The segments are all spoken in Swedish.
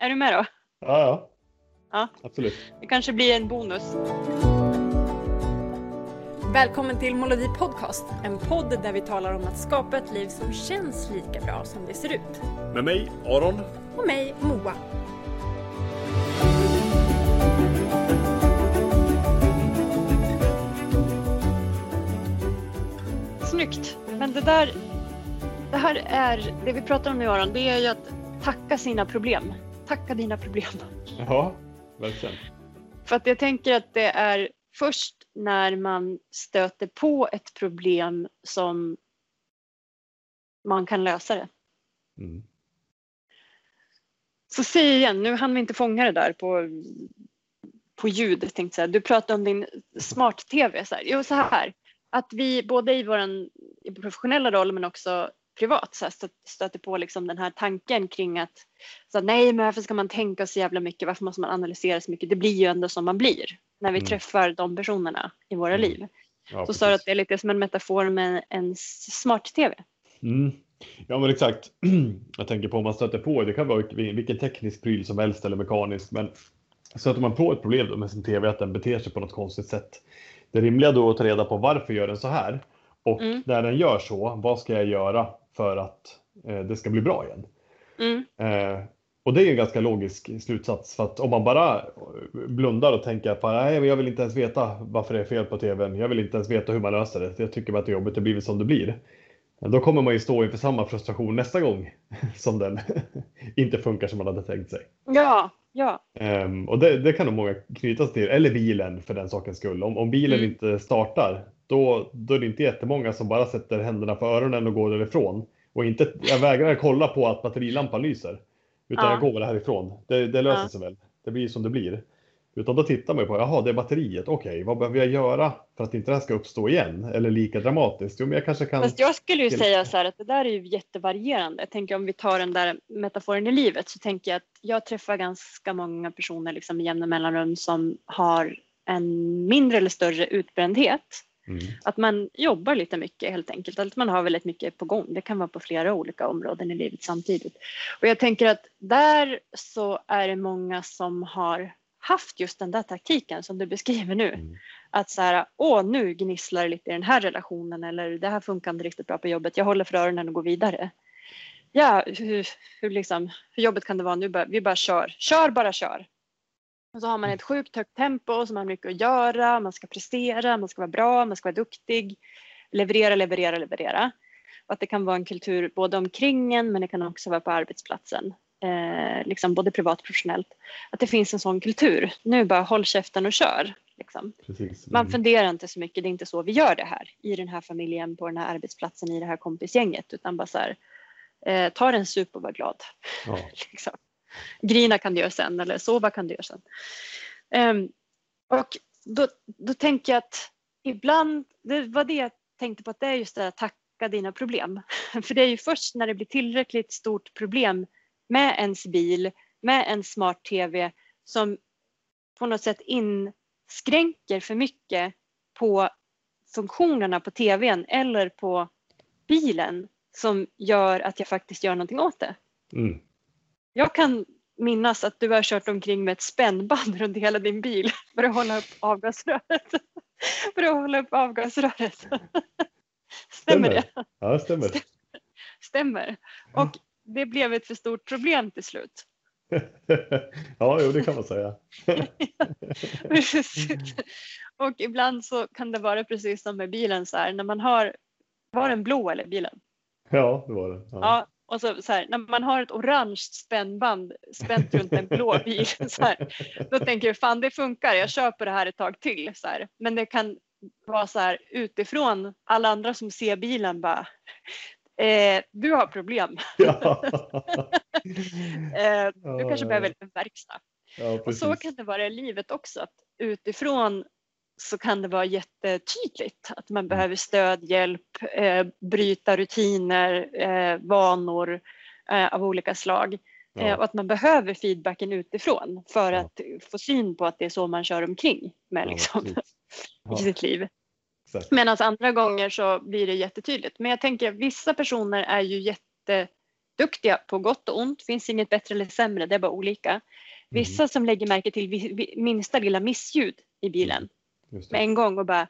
är du med då? Ja, ja. Ja. Absolut. Det kanske blir en bonus. Välkommen till Molodi Podcast, en podd där vi talar om att skapa ett liv som känns lika bra som det ser ut. Med mig, Aron. Och mig, Moa. Snyggt. Men det där, det här är, det vi pratar om nu Aron, det är ju att tacka sina problem. Tacka dina problem. Ja, verkligen. För att jag tänker att det är först när man stöter på ett problem som man kan lösa det. Mm. Så säg igen, nu hann vi inte fånga det där på, på ljud. Jag tänkte så här, du pratade om din smart-tv. Så här. Jo, så här. Att vi både i vår professionella roll men också privat så här, stöter på liksom den här tanken kring att så nej, men varför ska man tänka så jävla mycket? Varför måste man analysera så mycket? Det blir ju ändå som man blir när vi Mm. träffar de personerna i våra Mm. liv. Ja, Så sa du att det är lite som en metafor med en smart-tv. Mm. Ja, men exakt. Jag tänker på om man stöter på, det kan vara vil- vilken teknisk pryl som helst eller mekanisk, men stöter man på ett problem med sin tv att den beter sig på något konstigt sätt. Det rimliga då är att ta reda på varför gör den så här? Och Mm. när den gör så, vad ska jag göra för att eh, det ska bli bra igen? Mm. Eh, och det är en ganska logisk slutsats för att om man bara blundar och tänker att nej, jag vill inte ens veta varför det är fel på tvn. Jag vill inte ens veta hur man löser det. Jag tycker bara att det är jobbigt. Det blir väl som det blir. Då kommer man ju stå inför samma frustration nästa gång som den inte funkar som man hade tänkt sig. Ja, ja. Ehm, och det, det kan nog många knytas till, eller bilen för den sakens skull. Om, om bilen Mm. inte startar, då, då är det inte jättemånga som bara sätter händerna för öronen och går därifrån. Och inte, jag vägrar kolla på att batterilampan lyser. Utan Ja. jag går väl härifrån. Det, det löser Ja. sig väl. Det blir som det blir. Utan då tittar man på, jaha det är batteriet, okej vad behöver jag göra för att inte det här ska uppstå igen? Eller lika dramatiskt? Jo men jag kanske kan... Fast jag skulle ju säga så här att det där är ju jättevarierande. Jag tänker om vi tar den där metaforen i livet så tänker jag att jag träffar ganska många personer liksom med jämna mellanrum som har en mindre eller större utbrändhet. Mm. Att man jobbar lite mycket helt enkelt. Att man har väldigt mycket på gång. Det kan vara på flera olika områden i livet samtidigt. Och jag tänker att där så är det många som har haft just den där taktiken som du beskriver nu. Mm. Att så här, åh nu gnisslar det lite i den här relationen eller det här funkar inte riktigt bra på jobbet. Jag håller för öronen och går vidare. Ja, hur, hur, liksom, hur jobbet kan det vara nu? Vi bara kör. Kör, bara kör. Och så har man ett sjukt högt tempo och så har man mycket att göra. Man ska prestera, man ska vara bra, man ska vara duktig. Leverera, leverera, leverera. Och att det kan vara en kultur både omkring en men det kan också vara på arbetsplatsen. Eh, liksom både privat och professionellt. Att det finns en sån kultur. Nu bara håll käften och kör. Liksom. Man Mm. funderar inte så mycket, det är inte så vi gör det här i den här familjen, på den här arbetsplatsen, i det här kompisgänget, utan bara så här, eh, ta en sup och var glad. Ja. Liksom. Grina kan du göra sen eller sova kan du göra sen. Um, och då, då tänker jag att ibland, det var det jag tänkte på, att det är just det att tacka dina problem. För det är ju först när det blir tillräckligt stort problem med ens bil, med en smart-tv som på något sätt inskränker för mycket på funktionerna på tvn eller på bilen som gör att jag faktiskt gör någonting åt det. Mm. Jag kan minnas att du har kört omkring med ett spännband runt hela din bil för att hålla upp avgasröret. för att hålla upp avgasröret. Stämmer det? Ja, stämmer. Stämmer. Och det blev ett för stort problem till slut. ja, jo, det kan man säga. Och ibland så kan det vara precis som med bilen så här när man har, var den blå eller bilen? Ja, det var det. Ja. Ja, och så, så här, när man har ett orange spännband spänt runt en blå bil, så här, då tänker jag fan det funkar, jag kör på det här ett tag till. Så här. Men det kan vara så här utifrån, alla andra som ser bilen bara, eh, du har problem. Ja. Eh, du kanske ja, behöver en verkstad. ja, Och så kan det vara i livet också, att utifrån så kan det vara jättetydligt att man behöver stöd, hjälp, eh, bryta rutiner, eh, vanor eh, av olika slag. Eh, Ja. och att man behöver feedbacken utifrån för Ja. att få syn på att det är så man kör omkring med liksom. Ja, i sitt liv. exakt. Medan andra gånger så blir det jättetydligt. Men jag tänker vissa personer är ju duktiga på gott och ont, finns inget bättre eller sämre, det är bara olika. Vissa som lägger märke till minsta lilla missljud i bilen Just med en gång och bara,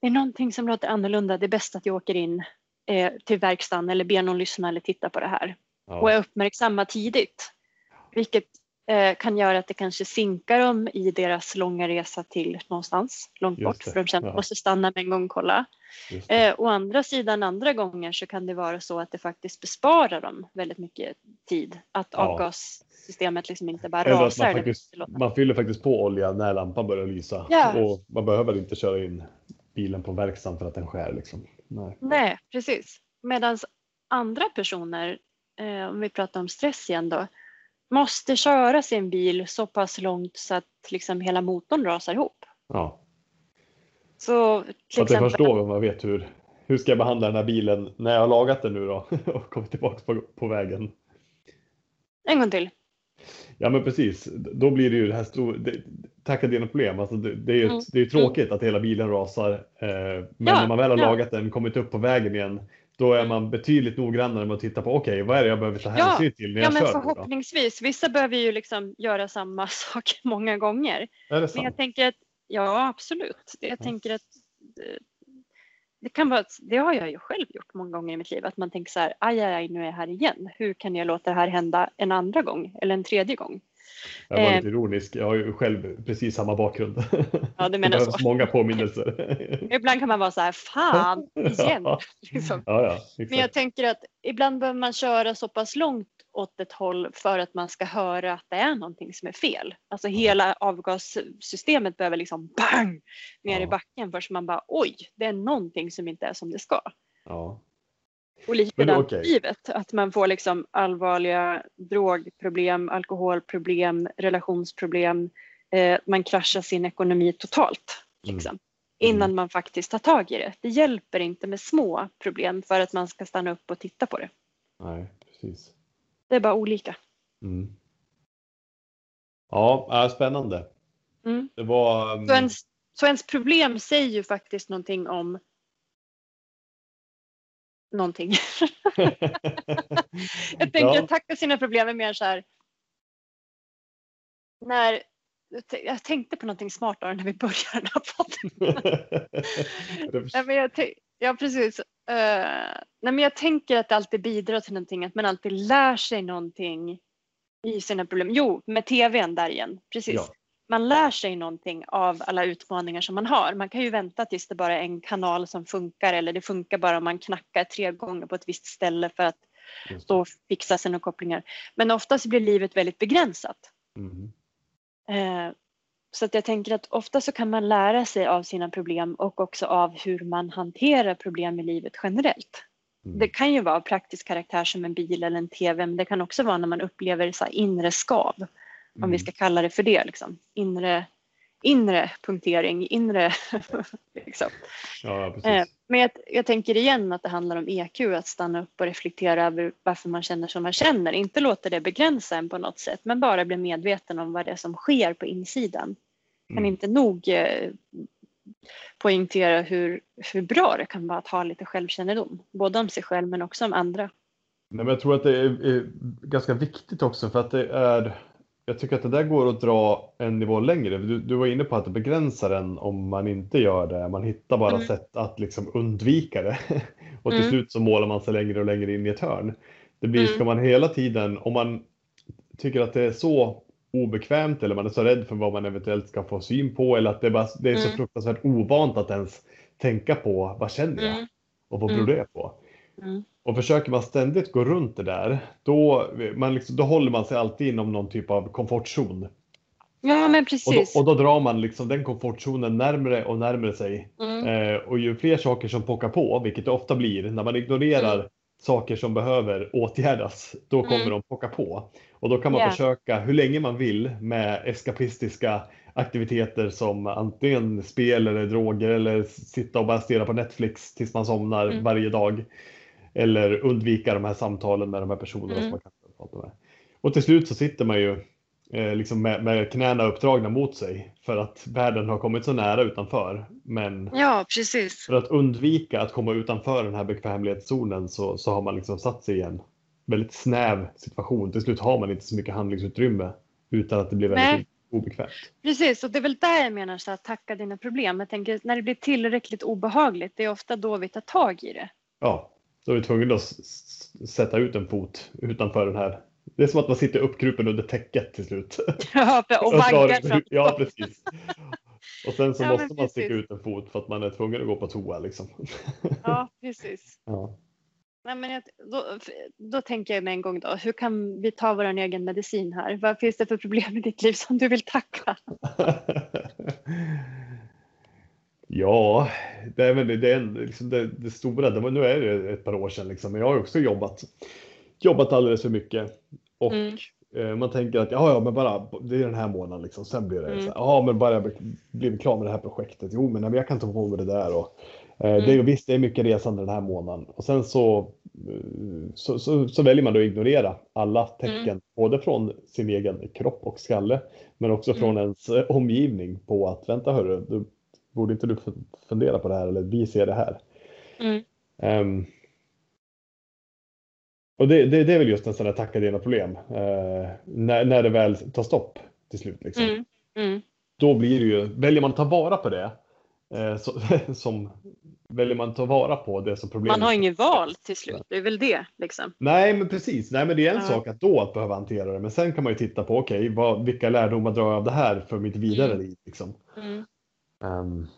det är någonting som låter annorlunda, det är bäst att jag åker in eh, till verkstaden eller ber någon lyssna eller titta på det här. Och är Ja. uppmärksamma tidigt. Vilket kan göra att det kanske sinkar dem i deras långa resa till någonstans långt bort för de känner att de måste stanna med en gång och kolla. Eh, å andra sidan andra gånger så kan det vara så att det faktiskt besparar dem väldigt mycket tid. Att Ja. avgassystemet liksom inte bara Eller rasar. man, faktiskt, man fyller faktiskt på olja när lampan börjar lysa. Ja. Och man behöver inte köra in bilen på verkstaden för att den skär. Liksom. Nej. Nej, precis. Medan andra personer, eh, om vi pratar om stress igen då, måste köra sin bil så pass långt så att liksom hela motorn rasar ihop. Ja. Så till Så att jag exempel, förstår om man vet hur, hur ska jag behandla den här bilen när jag har lagat den nu då och kommit tillbaka på, på vägen. en gång till. Ja men precis, då blir det ju det här stora, det, tackla dina problem. Alltså det, det är ju Mm. det är ju tråkigt att hela bilen rasar. Eh, men Ja, när man väl har ja. lagat den, kommit upp på vägen igen, då är man betydligt noggrannare med att titta på okej, vad är det jag behöver ta Ja, hänsyn till när Ja jag men kör nu då? förhoppningsvis. Vissa behöver ju liksom göra samma sak många gånger. Är det Men jag sant? tänker att, ja absolut. Jag Ja. tänker att eh, det kan vara, det har jag ju själv gjort många gånger i mitt liv. Att man tänker så här, aj, aj, aj nu är jag här igen. Hur kan jag låta det här hända en andra gång eller en tredje gång? Jag var eh, lite ironisk, jag har ju själv precis samma bakgrund. Ja, du det menar behövs så. många påminnelser. Ibland kan man vara så här, fan igen. ja, Liksom. ja, exakt. Men jag tänker att ibland behöver man köra så pass långt åt ett håll för att man ska höra att det är någonting som är fel. Alltså hela avgassystemet behöver liksom bang ner i Ja. backen först man bara oj, det är någonting som inte är som det ska. ja. Och likadant i livet, att man får liksom allvarliga drogproblem, alkoholproblem, relationsproblem. Eh, man kraschar sin ekonomi totalt. Mm. Liksom, Innan man faktiskt tar tag i det. Det hjälper inte med små problem för att man ska stanna upp och titta på det. Nej, precis. Det är bara olika. Mm. Ja, äh, spännande. Mm. Det var... mm, Så, ens, så ens problem säger ju faktiskt någonting om någonting. Jag tänker Ja. att tacka sina problem är mer så här. När, jag tänkte på någonting smartare när vi började den här podden. Nej, men jag, ja, precis. Eh, nej, men jag tänker att det alltid bidrar till någonting, att man alltid lär sig någonting i sina problem. Jo, med tvn där igen. Precis. Ja. Man lär sig någonting av alla utmaningar som man har. Man kan ju vänta tills det bara är en kanal som funkar eller det funkar bara om man knackar tre gånger på ett visst ställe för att då fixa sina kopplingar. Men oftast blir livet väldigt begränsat. Mhm. Eh, Så att jag tänker att ofta så kan man lära sig av sina problem och också av hur man hanterar problem i livet generellt. Mm. Det kan ju vara praktisk karaktär som en bil eller en tv, men det kan också vara när man upplever så inre skav, om vi Mm. ska kalla det för det. Liksom. Inre, inre punktering, inre... liksom. Ja, precis. Eh, Men jag, jag tänker igen att det handlar om EQ, att stanna upp och reflektera över varför man känner som man känner. Inte låta det begränsa en på något sätt, men bara bli medveten om vad det är som sker på insidan. Kan Mm. inte nog eh, poängtera hur, hur bra det kan vara att ha lite självkännedom. Både om sig själv men också om andra. Nej, men jag tror att det är ganska viktigt också för att det är jag tycker att det där går att dra en nivå längre. Du, du var inne på att det begränsar en om man inte gör det. Man hittar bara Mm. sätt att liksom undvika det. Och till Mm. slut så målar man sig längre och längre in i ett hörn. Det blir, Mm. ska man hela tiden, om man tycker att det är så obekvämt eller man är så rädd för vad man eventuellt ska få syn på eller att det, bara, det är så Mm. fruktansvärt ovant att ens tänka på vad känner jag Mm. och vad beror Mm. det på? Och försöker man ständigt gå runt det där, då, man liksom, då håller man sig alltid inom någon typ av komfortzon. Ja men Och precis. då, och då drar man liksom den komfortzonen närmre och närmre sig. Mm. Eh, och ju fler saker som pockar på, vilket det ofta blir, när man ignorerar Mm. saker som behöver åtgärdas, då kommer Mm. de pocka på. Och då kan man Ja. försöka hur länge man vill med eskapistiska aktiviteter som antingen spel eller droger eller sitta och bara stirra på Netflix tills man somnar Mm. varje dag. Eller undvika de här samtalen med de här personerna Mm. som man kan prata med. Och till slut så sitter man ju eh, liksom med, med knäna uppdragna mot sig för att världen har kommit så nära utanför. Men Ja precis. för att undvika att komma utanför den här bekvämlighetszonen så, så har man liksom satt sig i en väldigt snäv situation. Till slut har man inte så mycket handlingsutrymme utan att det blir väldigt Nej. obekvämt. Precis, och det är väl där jag menar så att tacka dina problem. Jag tänker när det blir tillräckligt obehagligt, det är ofta då vi tar tag i det. Ja, då är vi tvungna att sätta ut en fot utanför den här. Det är som att man sitter uppkrupen under täcket till slut. Ja, och vaggar. Ja, precis. Och sen så Ja, måste man sticka ut en fot för att man är tvungen att gå på toa liksom. Ja, precis. Ja. Nej, men jag, då, då tänker jag med en gång då, hur kan vi ta vår egen medicin här? Vad finns det för problem i ditt liv som du vill tacka? Ja, det är väl det, det, är liksom det, det stora. Det var, nu är det ett par år sedan liksom, men jag har också jobbat, jobbat alldeles för mycket. Och Mm. eh, man tänker att ja, ja, men bara det är den här månaden liksom. Sen blir det Mm. så ja, men bara jag blir- klar med det här projektet. Jo, men nej, jag kan ta på mig det där och eh, det är Mm. ju visst, det är mycket resande den här månaden och sen så eh, så, så, så väljer man då att ignorera alla tecken, Mm. både från sin egen kropp och skalle, men också från Mm. ens eh, omgivning på att vänta hörru, du, borde inte du fu- fundera på det här eller vi ser det här. Mm. Ehm, och det, det, det är väl just en sån där tacka dina problem. Eh, när, när det väl tar stopp till slut. Liksom. Mm. Mm. Då blir det ju, väljer man att ta vara på det, eh, så, som, väljer man att ta vara på det som problemet Man har inget val till slut, det är väl det liksom. Nej, men precis. Nej, men det är en Ja. sak att då att behöva hantera det. Men sen kan man ju titta på, okej, vad vilka lärdomar drar jag av det här för mitt vidare Mm. liv? Liksom. Mm. Men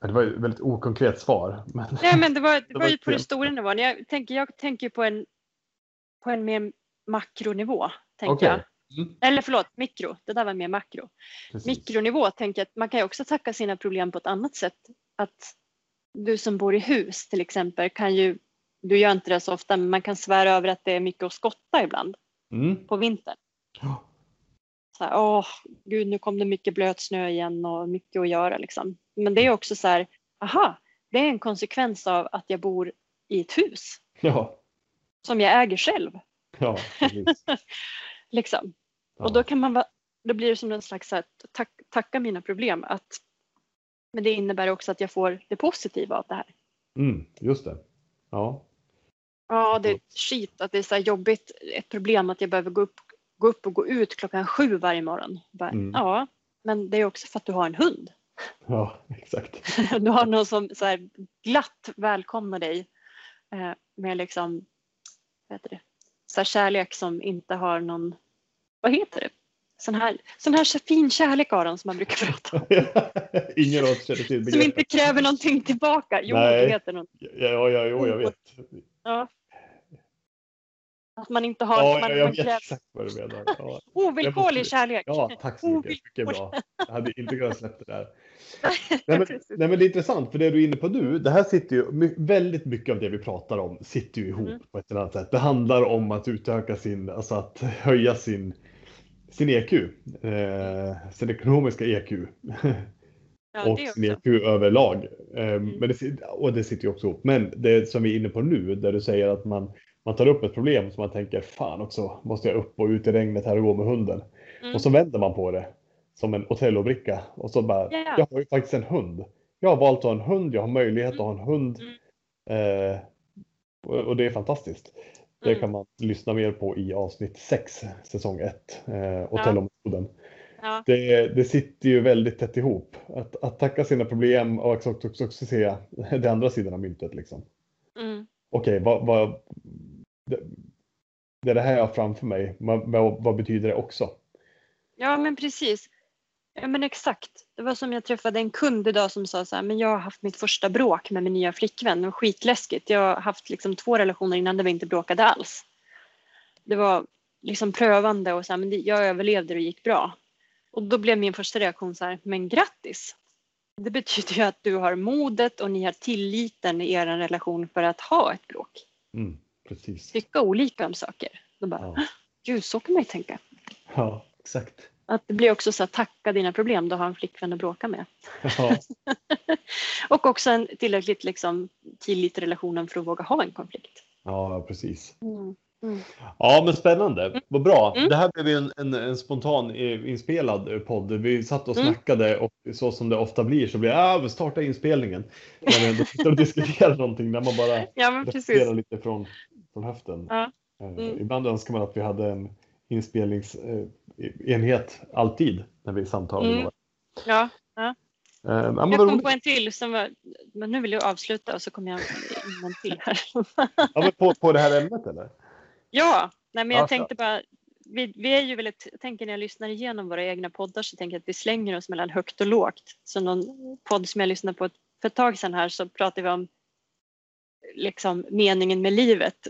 det var ju ett väldigt okonkret svar. Men, Nej, men det var, det Det var var ju på den stora nivån. Jag tänker, jag tänker på en, på en mer makronivå. Tänker Okej. jag. Mm. Eller förlåt, mikro. Det där var mer makro. precis. Mikronivå tänker jag att man kan ju också tacka sina problem på ett annat sätt. Att du som bor i hus till exempel kan ju, du gör inte det så ofta, men man kan svära över att det är mycket att skotta ibland Mm. på vintern. Så här, åh, gud, nu kom det mycket blöt snö igen och mycket att göra liksom. Men det är också så här, aha, det är en konsekvens av att jag bor i ett hus Ja, som jag äger själv. ja. Liksom. Ja. Och då kan man vara, då blir det som en slags här, tack, tacka mina problem. Att, men det innebär också att jag får det positiva av det här. Mm, just det. Ja, Ja, det är skit att det är så här jobbigt. Ett problem att jag behöver gå upp, gå upp och gå ut klockan sju varje morgon. Bara, Mm. Ja, men det är också för att du har en hund. ja exakt. Du har någon som så här glatt välkomnar dig eh, med liksom, vad heter det, så här kärlek som inte har någon, vad heter det? Sån här, sån här fin kärlek Aron som man brukar prata om. Ingen av oss känner till Som begreppet. inte kräver någonting tillbaka. Jo, Nej. det heter något. Ja, ja, jo, jag vet. Ja. Att man inte har, Ja, man, jag man vet kräver exakt vad du menar. Ja, ovillkorlig kärlek. ja tack så mycket. Mycket bra. Jag hade inte kunnat släppa det där. Nej men, nej men det är intressant för det du är inne på nu, det här sitter ju, väldigt mycket av det vi pratar om sitter ju ihop Mm. på ett eller annat sätt. Det handlar om att utöka sin, alltså att höja sin, sin EQ, eh, sin ekonomiska EQ Ja, och sin. EQ överlag. Eh, men det, och det sitter ju också ihop. Men det som vi är inne på nu, där du säger att man, man tar upp ett problem som man tänker, fan också, måste jag upp och ut i regnet här och gå med hunden. Mm. Och så vänder man på det som en Otello-bricka och så bara, Ja. jag har ju faktiskt en hund. Jag har valt att ha en hund, jag har möjlighet att ha en hund. Eh, och, och det är fantastiskt. Det Mm. kan man lyssna mer på i avsnitt 6, säsong 1, eh, Otello-metoden. Ja. Det, det sitter ju väldigt tätt ihop. Att, att tacka sina problem och också, också, också se den andra sidan av myntet. Liksom. Mm. Okej, vad, vad, det, det är det här jag har framför mig. Vad, vad, vad betyder det också? Ja, men precis. Ja, men exakt. Det var som jag träffade en kund idag som sa så här, men jag har haft mitt första bråk med min nya flickvän och skitläskigt. Jag har haft liksom två relationer innan där vi inte bråkade alls. Det var liksom prövande och så här, men det, jag överlevde och det gick bra. Och då blev min första reaktion så här, men grattis! Det betyder ju att du har modet och ni har tilliten i er relation för att ha ett bråk. Mm, precis. Tycka olika om saker. Då bara, Ja. gud så kan man ju tänka. ja, exakt. Att det blir också så att tacka dina problem, du har en flickvän att bråka med. Ja, Och också en tillräckligt liksom, tillit i relationen för att våga ha en konflikt. ja precis. Mm. Ja, men spännande. Vad bra. Mm. Det här blev ju en, en, en spontan eh, inspelad eh, podd. Vi satt och Mm. snackade och så som det ofta blir så blir det, ah, vi startar inspelningen. När vi ändå sitter och diskuterar någonting där man bara Ja, reflekterar lite från, från höften. Ja. Eh, Mm. Ibland önskar man att vi hade en inspelningsenhet alltid när vi samtalar. Mm. Ja, Eh, ja, men jag kom roligt. på en till som var, men nu vill jag avsluta och så kommer jag in en till här. Ja, på, på det här ämnet eller? Ja, nej men jag Ja, tänkte bara, vi, vi är ju väldigt, jag tänker när jag lyssnar igenom våra egna poddar så tänker jag att vi slänger oss mellan högt och lågt. Så någon podd som jag lyssnade på ett, för ett tag sedan här så pratade vi om liksom meningen med livet.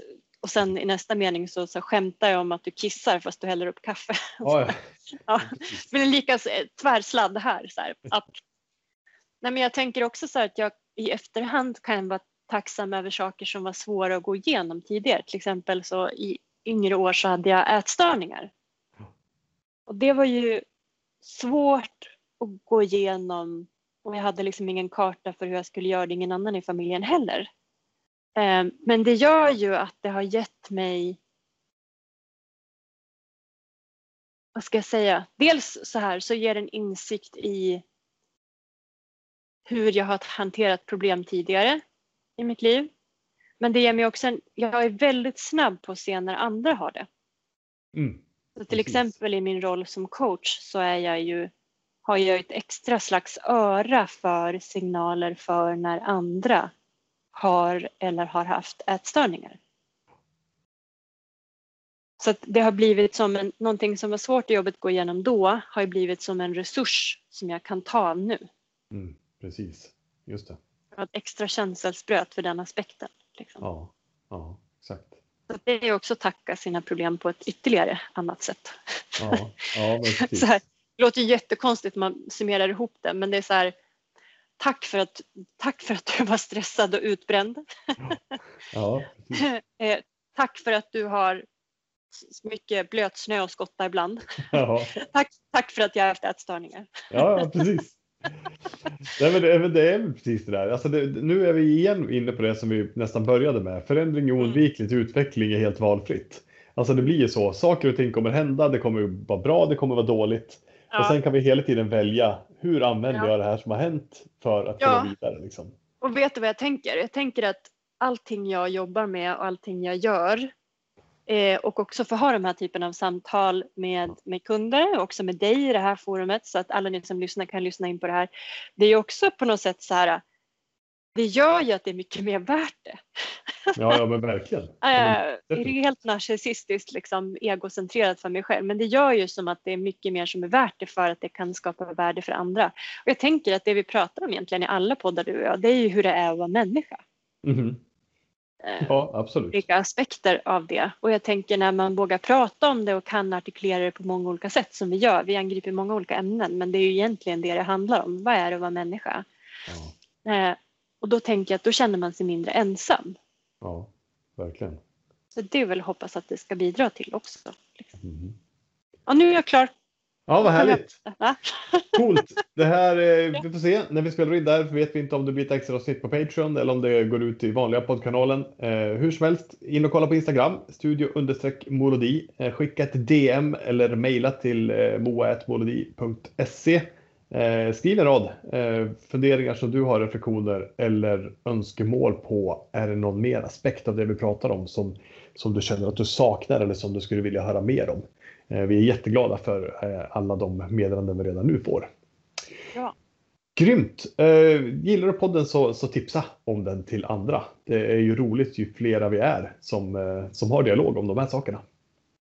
Och sen i nästa mening så, så skämtar jag om att du kissar fast du häller upp kaffe. Ja, ja. Men det är lika tvärsladd här. Så här att, nej men jag tänker också så att jag i efterhand kan vara tacksam över saker som var svåra att gå igenom tidigare. Till exempel så i yngre år så hade jag ätstörningar. Och det var ju svårt att gå igenom och jag hade liksom ingen karta för hur jag skulle göra det, ingen annan i familjen heller. Eh, Men det gör ju att det har gett mig vad ska jag säga? Dels så här så ger en insikt i hur jag har hanterat problem tidigare i mitt liv. Men det ger mig också en, jag är väldigt snabb på att se när andra har det. Mm. Så till Precis. exempel i min roll som coach så är jag ju, har jag ett extra slags öra för signaler för när andra har eller har haft ätstörningar. Så att det har blivit som en, någonting som var svårt i jobbet att gå igenom då har ju blivit som en resurs som jag kan ta nu. Mm. Precis, just det. Jag har ett extra känselspröt för den aspekten. Liksom. Ja, ja exakt. Så det är också att tacka sina problem på ett ytterligare annat sätt. Ja, ja precis. så här, det låter jättekonstigt när man summerar ihop det men det är så här Tack för att, tack för att du var stressad och utbränd. Ja. Eh, tack för att du har mycket blöt snö och skotta ibland. Ja, Tack, tack för att jag har haft ätstörningar. ja, precis. Nej, men det, är precis det där. Alltså det, nu är vi igen inne på det som vi nästan började med. Förändring är oundvikligt, utveckling är helt valfritt. Alltså det blir ju så. Saker och ting kommer hända. Det kommer vara bra, det kommer vara dåligt. Och Ja. sen kan vi hela tiden välja hur använder Ja. jag det här som har hänt för att Ja. komma vidare. Liksom. Och vet du vad jag tänker? Jag tänker att allting jag jobbar med och allting jag gör eh, och också få ha de här typen av samtal med, med kunder och också med dig i det här forumet så att alla ni som lyssnar kan lyssna in på det här. Det är också på något sätt så här. Det gör ju att det är mycket mer värt det. Ja, ja men verkligen. Eh, det är helt narcissistiskt, liksom, egocentrerat för mig själv. Men det gör ju som att det är mycket mer som är värt det för att det kan skapa värde för andra. Och jag tänker att det vi pratar om egentligen i alla poddar du och jag, det är ju hur det är att vara människa. Eh, Ja, absolut. olika aspekter av det. Och jag tänker när man vågar prata om det och kan artikulera det på många olika sätt som vi gör. Vi angriper många olika ämnen men det är ju egentligen det det handlar om. Vad är det att vara människa? Ja, Eh, och då tänker jag att då känner man sig mindre ensam. ja verkligen. Så det är väl att hoppas att det ska bidra till också. Liksom. Mhm. Och nu är jag klar. Ja, vad härligt. Va? Coolt! Det här, eh, vi får se. När vi spelar in där vet vi inte om det blir ett extra avsnitt på Patreon eller om det går ut i vanliga poddkanalen. Eh, hur som helst, in och kolla på Instagram, studio understreck molodi. Eh, skicka ett DM eller mejla till eh, moa.molodi.se. Eh, skriv en rad eh, funderingar som du har, reflektioner eller önskemål på. Är det någon mer aspekt av det vi pratar om som, som du känner att du saknar eller som du skulle vilja höra mer om? Eh, Vi är jätteglada för eh, alla de meddelanden vi redan nu får. Ja. Grymt! Eh, Gillar du podden så, så tipsa om den till andra. Det är ju roligt ju flera vi är som, eh, som har dialog om de här sakerna.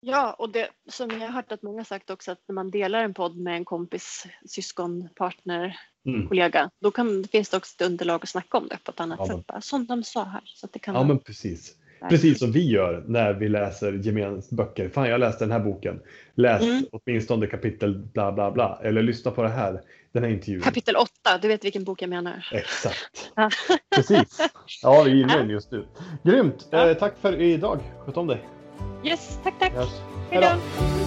Ja, och det som jag har hört att många sagt också att när man delar en podd med en kompis, syskon, partner, Mm. kollega, då kan, finns det också ett underlag att snacka om det på ett annat Ja, sätt. Bara, som de sa här. Så det kan Ja vara men precis. Precis som vi gör när vi läser gemensamma böcker. Fan jag läste den här boken. Läs Mm. åtminstone kapitel bla bla bla. Eller lyssna på det här. Den här intervjun. Kapitel 8, du vet vilken bok jag menar. Exakt. Precis. Ja, vi är inne just nu. Grymt! Ja. Eh, tack för idag. Sköt om dig. Yes, tack tack. Yes. Hej då.